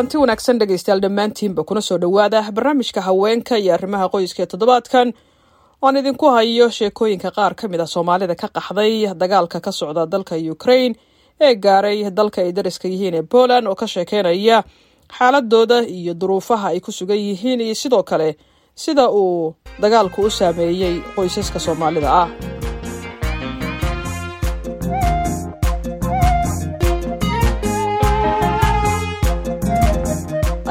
kulanti wanaagsan dhegaystayaal dhammaantiinba kuna soo dhowaada barnaamijka haweenka iyo arrimaha qoyska ee toddobaadkan. Oan idinku hayo sheekooyinka qaar ka mid ah soomaalida ka qaxday dagaalka ka socda dalka ukraine ee gaaray dalka ay dariska yihiin ee poland oo ka sheekeynaya xaaladooda iyo duruufaha ay ku sugan yihiin iyo sidoo kale sida uu dagaalku u saameeyey qoysaska soomaalida ah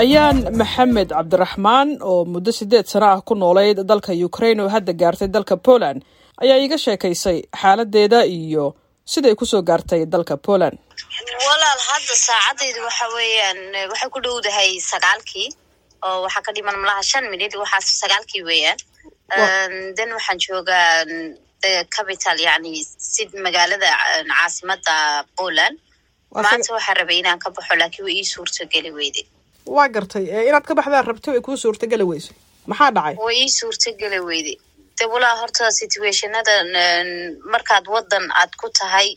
ayaan maxamed cabdiraxmaan oo muddo siddeed sano ah ku noolayd dalka ukraine oo hadda gaartay dalka poland. Ayaa iiga sheekaysay xaaladeeda iyo siday ku soo gaartay dalka poland. Walaal hadda saacadaydu waxa weeyaan waxay ku dhowdahay sagaalkii oo waxaa ka dhiman malaha shan minid waxaas sagaalkii weeyaan. Then waxaan joogaa capital yani sid magaalada caasimada poland. Maanta waxaa rabay inaan ka baxo laakiin way ii suurtogeli weyday waa gartay inaad ka baxdaa rabto ay kuu suurtageli weysay. Maxaa dhacay? Way ii suurtogeli weyday de walaa horta situationada markaad wadan aad ku tahay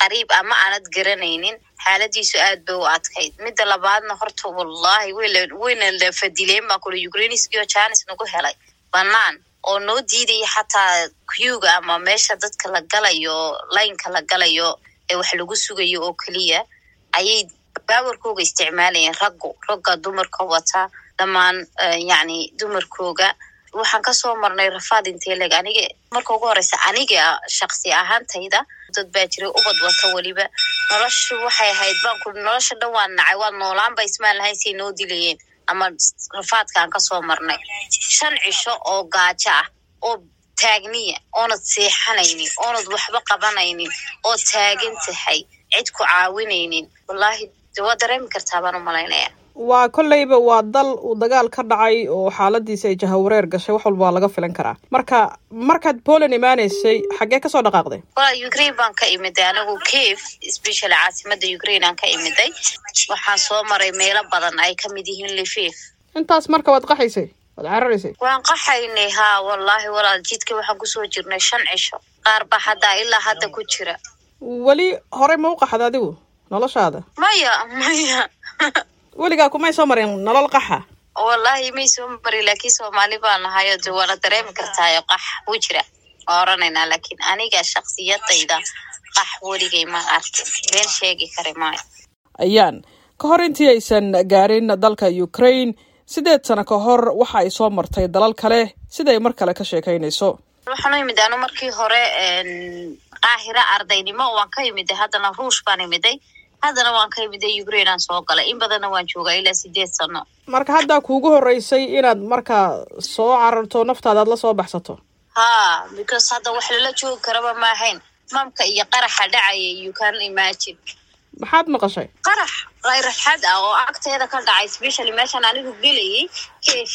qariib ama aanad garanaynin xaaladiisu aad bay u adkayd. Midda labaadna horta wallahi wayna la fadileen baa kula ukrainiskio janis nagu helay. Banaan. Oo noo diidaya xataa kuyuga ama meesha dadka la galayo laynka la galayo ee wax lagu sugayo oo keliya ayay baawarkooga isticmaalayeen raggu ragga dumarka wata dhammaan yani dumarkooga waxaan ka soo marnay rafaad inteleg aniga marka ugu horeysa aniga shaksi ahaantayda dad baa jiray ubad wata weliba noloshu waxay ahayd baanku nolosha dhan waan nacay waa noolaanba ismaan lahayn say noo dilayeen ama rafaadkaan ka soo marnay shan cisho oo gaajo ah oo taagniya oonad seexanaynin oonad waxba qabanaynin oo taagan tahay cid ku caawinaynin wallahi de waa dareemi kartaa baan u malaynaya. Waa kolleyba waa dal uu dagaal ka dhacay oo xaaladiisa ay jahawareer gashay wax walba waa laga filan karaa. Marka markaad poland imaaneysay xaggee ka soo dhaqaaqday? Walaa ukraine baan ka imiday anigu cave specially caasimada ukraine aan ka imiday. Waxaan soo maray meelo badan ay ka mid yihiin lifif intaas marka waad qaxaysay waad cararaysay? Waan qaxaynay haa wallahi walaal jidka waxaan ku soo jirnay shan cisho. Qaar ba haddaa ilaa hadda ku jira. Weli horey ma u qaxda adigu noloshaada maya maya. Weligaa kumay soo marin nolol qaxa? Wallahi may soo marin laakiin soomaali baa nahayo de waana dareemi kartaayo qax wuu jira. Waa oranaynaa laakiin aniga shaksiyadayda qax weligay ma arkin. Been sheegi kari maayo ayaan. Ka hor intii aysan gaarin dalka ukraine sideed sano ka hor waxa ay soo martay dalal kale siday mar kale ka sheekaynayso waxaan u imid anu markii hore qaahira ardaynimo waan ka imiday haddana ruush baan imiday haddana waan ka imiday ukraine aan soo galay. In badanna waan joogaa ilaa sideed sano. Marka haddaa kuugu horeysay inaad markaa soo cararto naftaada aad la soo baxsato. Ha because hadda wax lala joogi karaba maahayn mamka iyo qaraxa dhacaya you can imagine. Maxaad maqashay? Qarax rayrafxad ah oo agteeda ka dhacay specially meeshaan anigu gelayay. Keef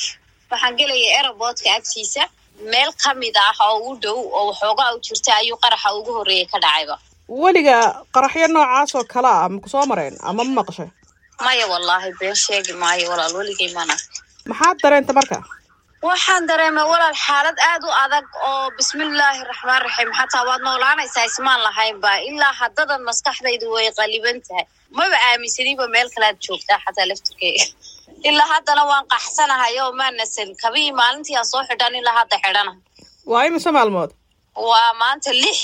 waxaan gelayay aerobortka agtiisa meel ka mid ah oo u dhow oo waxoogaa u jirta ayuu qaraxa ugu horreeyay ka dhacayba weliga qaraxyo noocaas oo kale ah maku soo mareen ama ma maqashay? Maya wallahi been sheegi maayo walaal weligay mana maxaad dareenta marka waxaan dareemay walaal xaalad aad u adag oo bismillaahi raxmaan raxiim xataa waad noolaanaysaa? Ismaan lahaynba ilaa haddadan maskaxdaydu way qaliban tahay. Maba aaminsaniba meel kalead joogtaa xataa laftirkeyga ilaa haddana waan qaxsanahay oo maa nasan. Kabihii maalintii aan soo xidhan ilaa hadda xidhanahay waa imise maalmood? Waa maanta lix.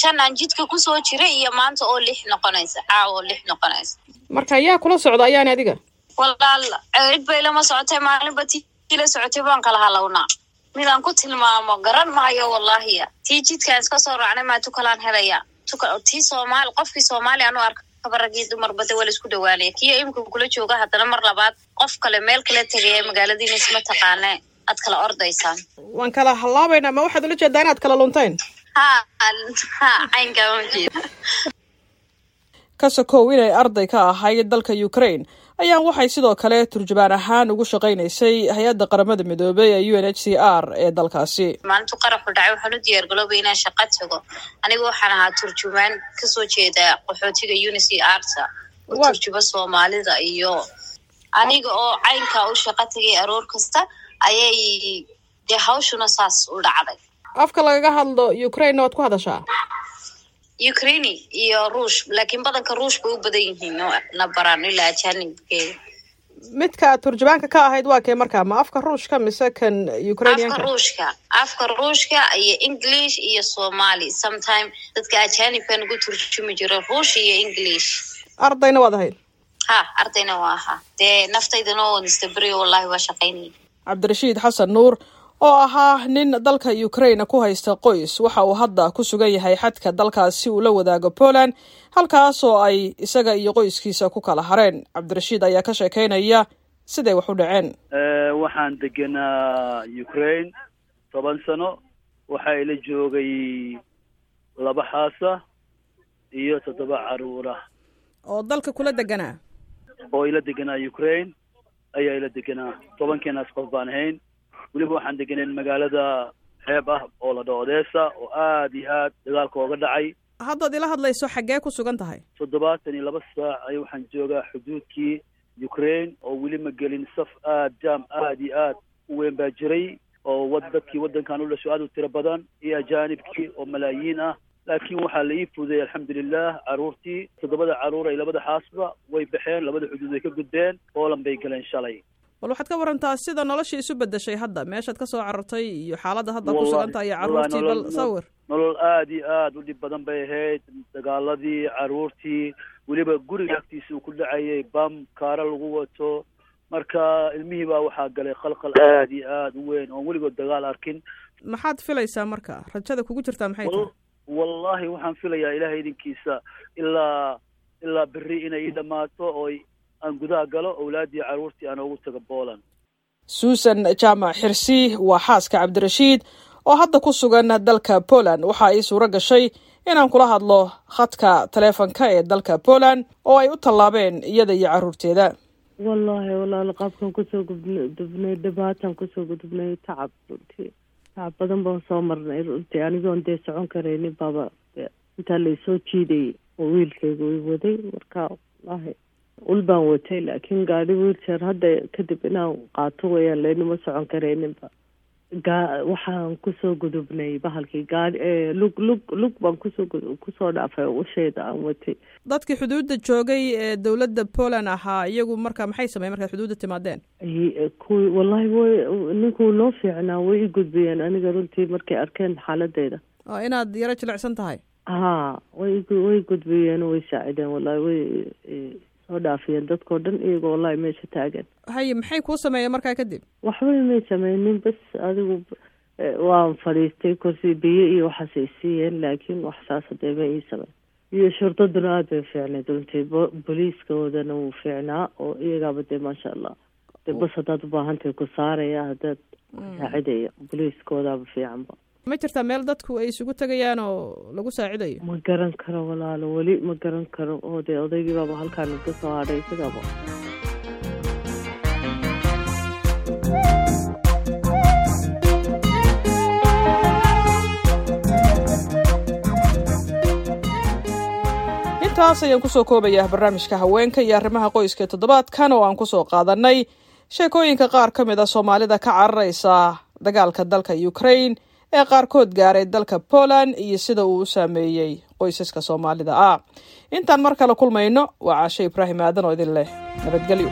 Shan aan jidka ku soo jiray iyo maanta oo lix noqonaysa. Caawa oo lix noqonaysa. Marka yaa kula socda ayaan adiga? Walaal cerid bay lama socotay maalinba la socotay baan kala halawnaa. Midaan ku tilmaamo garan maayo wallahiya tii jidkaan iska soo raacnay maa tukalaan helaya. Tii soomaali qofkii soomaali anu arkaba ragii dumarbada waa la isku dhawaanaya kiyo imika kula jooga haddana mar labaad qof kale meel kale tegaya magaaladiina isma taqaane aad kala ordaysaan. Waan kala hallaabaynaa ma waxaad ula jeedaa inaad kala luntayn? Ha ha ka sokow inay arday ka ahayd dalka ukraine ayaan waxay sidoo kale turjubaan ahaan ugu shaqaynaysay hay'adda qaramada midoobey ee u n h c r ee dalkaasi. Maalintu qaraxu dhacay waxaan u diyaar garoobay inaan shaqa tago. Aniga waxaan ahaa turjumaan ka soo jeeda qaxootiga unity arta oo turjuba soomaalida iyo aniga oo caynkaa u shaqa tagay aroor kasta ayay dee hawshuna saas u dhacday. Afka lagaga hadlo ukraine waad ku hadashaa ukraini iyo ruush laakiin badanka ruush bay u badan yihiin na baraan ilaa ajanibkeeda midka turjubaanka ka ahayd waa kee markaa? Ma afka ruushka mise kan ukrainianka ruushka afka ruushka iyo english iyo somali. Sometime dadka ajaanibka nagu turjumi jira ruush iyo english. Ardayna waad ahayd? Ha ardayna waa ahaa. Dee naftaydana oo nistabri wallahi waa shaqaynaya cabdirashiid xasan nuur oo ahaa nin dalka ukraine ku haysta qoys. Waxa uu hadda ku sugan yahay xadka dalkaas si uu la wadaago poland halkaas oo ay isaga iyo qoyskiisa ku kala hareen. Cabdirashiid ayaa ka sheekeynaya siday wax u dhaceen. Waxaan degenaa ukraine toban sano. Waxaa ila joogay laba xaasa iyo toddoba caruura. Oo dalka kula deganaa? Oo ila deganaa ukraine ayaa ila deganaa. Tobankeenaas qof baan ahayn weliba waxaan degenayn magaalada xeeb ah oo la dhaho odessa oo aad iyo aad dagaalka ooga dhacay. Haddaad ila hadlayso xaggee ku sugan tahay? Toddobaatan iyo laba saac ay waxaan joogaa xuduudkii ukraine oo weli ma gelin saf aad jaam aad iyo aad u weyn baa jiray oo wad dadkii waddankan u dhasho aad u tiro badan iyo ajaanibkii oo malaayiin ah. Laakiin waxaa la ii fududay alxamdulilah caruurtii. Toddobada carruur ay labada xaasba way baxeen labada xuduud way ka gudbeen poland bay galeen shalay bal waxaad ka warantaa sida noloshii isu bedeshay hadda. Meeshaad ka soo carartay iyo xaaladda hadda ku Wallahi- sugan tahay iyo wallahi carruurtii bal sawir. nolol aad iyo aad u dhib badan bay ahayd. Dagaaladii caruurtii weliba guriga agtiisa uu ku dhacayay bam kaara lagu wato. Marka ilmihii baa waxaa galay khalkhal aad iyo aad u weyn oon weligood dagaal arkin. Maxaad filaysaa marka? Rajada kugu jirtaa maxay tahay? Wal- wallaahi waxaan filayaa ilaahay idinkiisa. Ilaa ilaa berri inay ii dhammaato oo aan gudaha galo owlaaddii caruurtii aan ugu tago Poland suusan jaamac xirsi waa xaaska cabdirashiid oo hadda ku sugan dalka poland. Waxa ii suuro gashay inaan kula hadlo khadka taleefanka ee dalka poland oo ay u tallaabeen iyada iyo carruurteeda. Wallaahi walaal qaabkan ku soo gudbn- dubnay dhibaatan ku soo gudubnay tacab runtii. Tacab badan baan soo marnay runtii. Anigoon dee socon karaynin baaba intaa laysoo jiidayay oo wiilkayga i waday. Marka wallaahi ul baan watay laakiin gaadhi wiiljeer hadda kadib inaan qaato weyaan laynuma socon karayninba gaa waxaan ku soo gudubnay bahalkii gaadhi ee lug lug lug baan ku soo ku soo dhaafay ushayda aan watay. Dadkii xuduudda joogay ee dowladda poland ahaa iyagu marka maxay sameyen markaad xuduudda timaadeen? Ay- kuwii wallahi way ninkuu noo fiicnaa way i gudbiyeen aniga runtii markay arkeen xaaladeyda oo inaad yaro jilicsan tahay? Haa way way gudbiyeen way saacideen wallahi way i- soo dhaafiyeen dadkoo dhan iyagoo wallahi meesha taagan. Haye maxay kuu sameeyeen markaa kadib? Waxbay may sameynin bas adigu eh, waan fadhiistay kursi biyo iyo waxaas ay siiyeen laakiin wax saas hadee ma ii sameyn. Iyo shurdaduna aad bay fiicnayd runtii bo- booliiskoodana wuu fiicnaa oo iyagaaba dee maasha allah dee bas haddaad u baahantahay ku saaraya haddaad saacidaya booliiskoodaaba fiicanba ma jirtaa meel dadku ay isugu tegayaan oo lagu saacidayo? Ma garan karo walaalo weli ma garan karo. Oo dee odaygii baaba halkaan iska soo hadhay sidaba. Intaas ayaan ku soo koobayaa barnaamijka haweenka iyo arrimaha qoyska ee toddobaadkan oo aan ku soo qaadanay sheekooyinka qaar ka mid a soomaalida ka cararaysa dagaalka dalka ukraine ee qaarkood gaaray dalka poland iyo sida uu u saameeyey qoysaska soomaalida. Ah intaan mar kale kulmayno waa caashe ibraahim aadan oo idin leh nabadgelyo.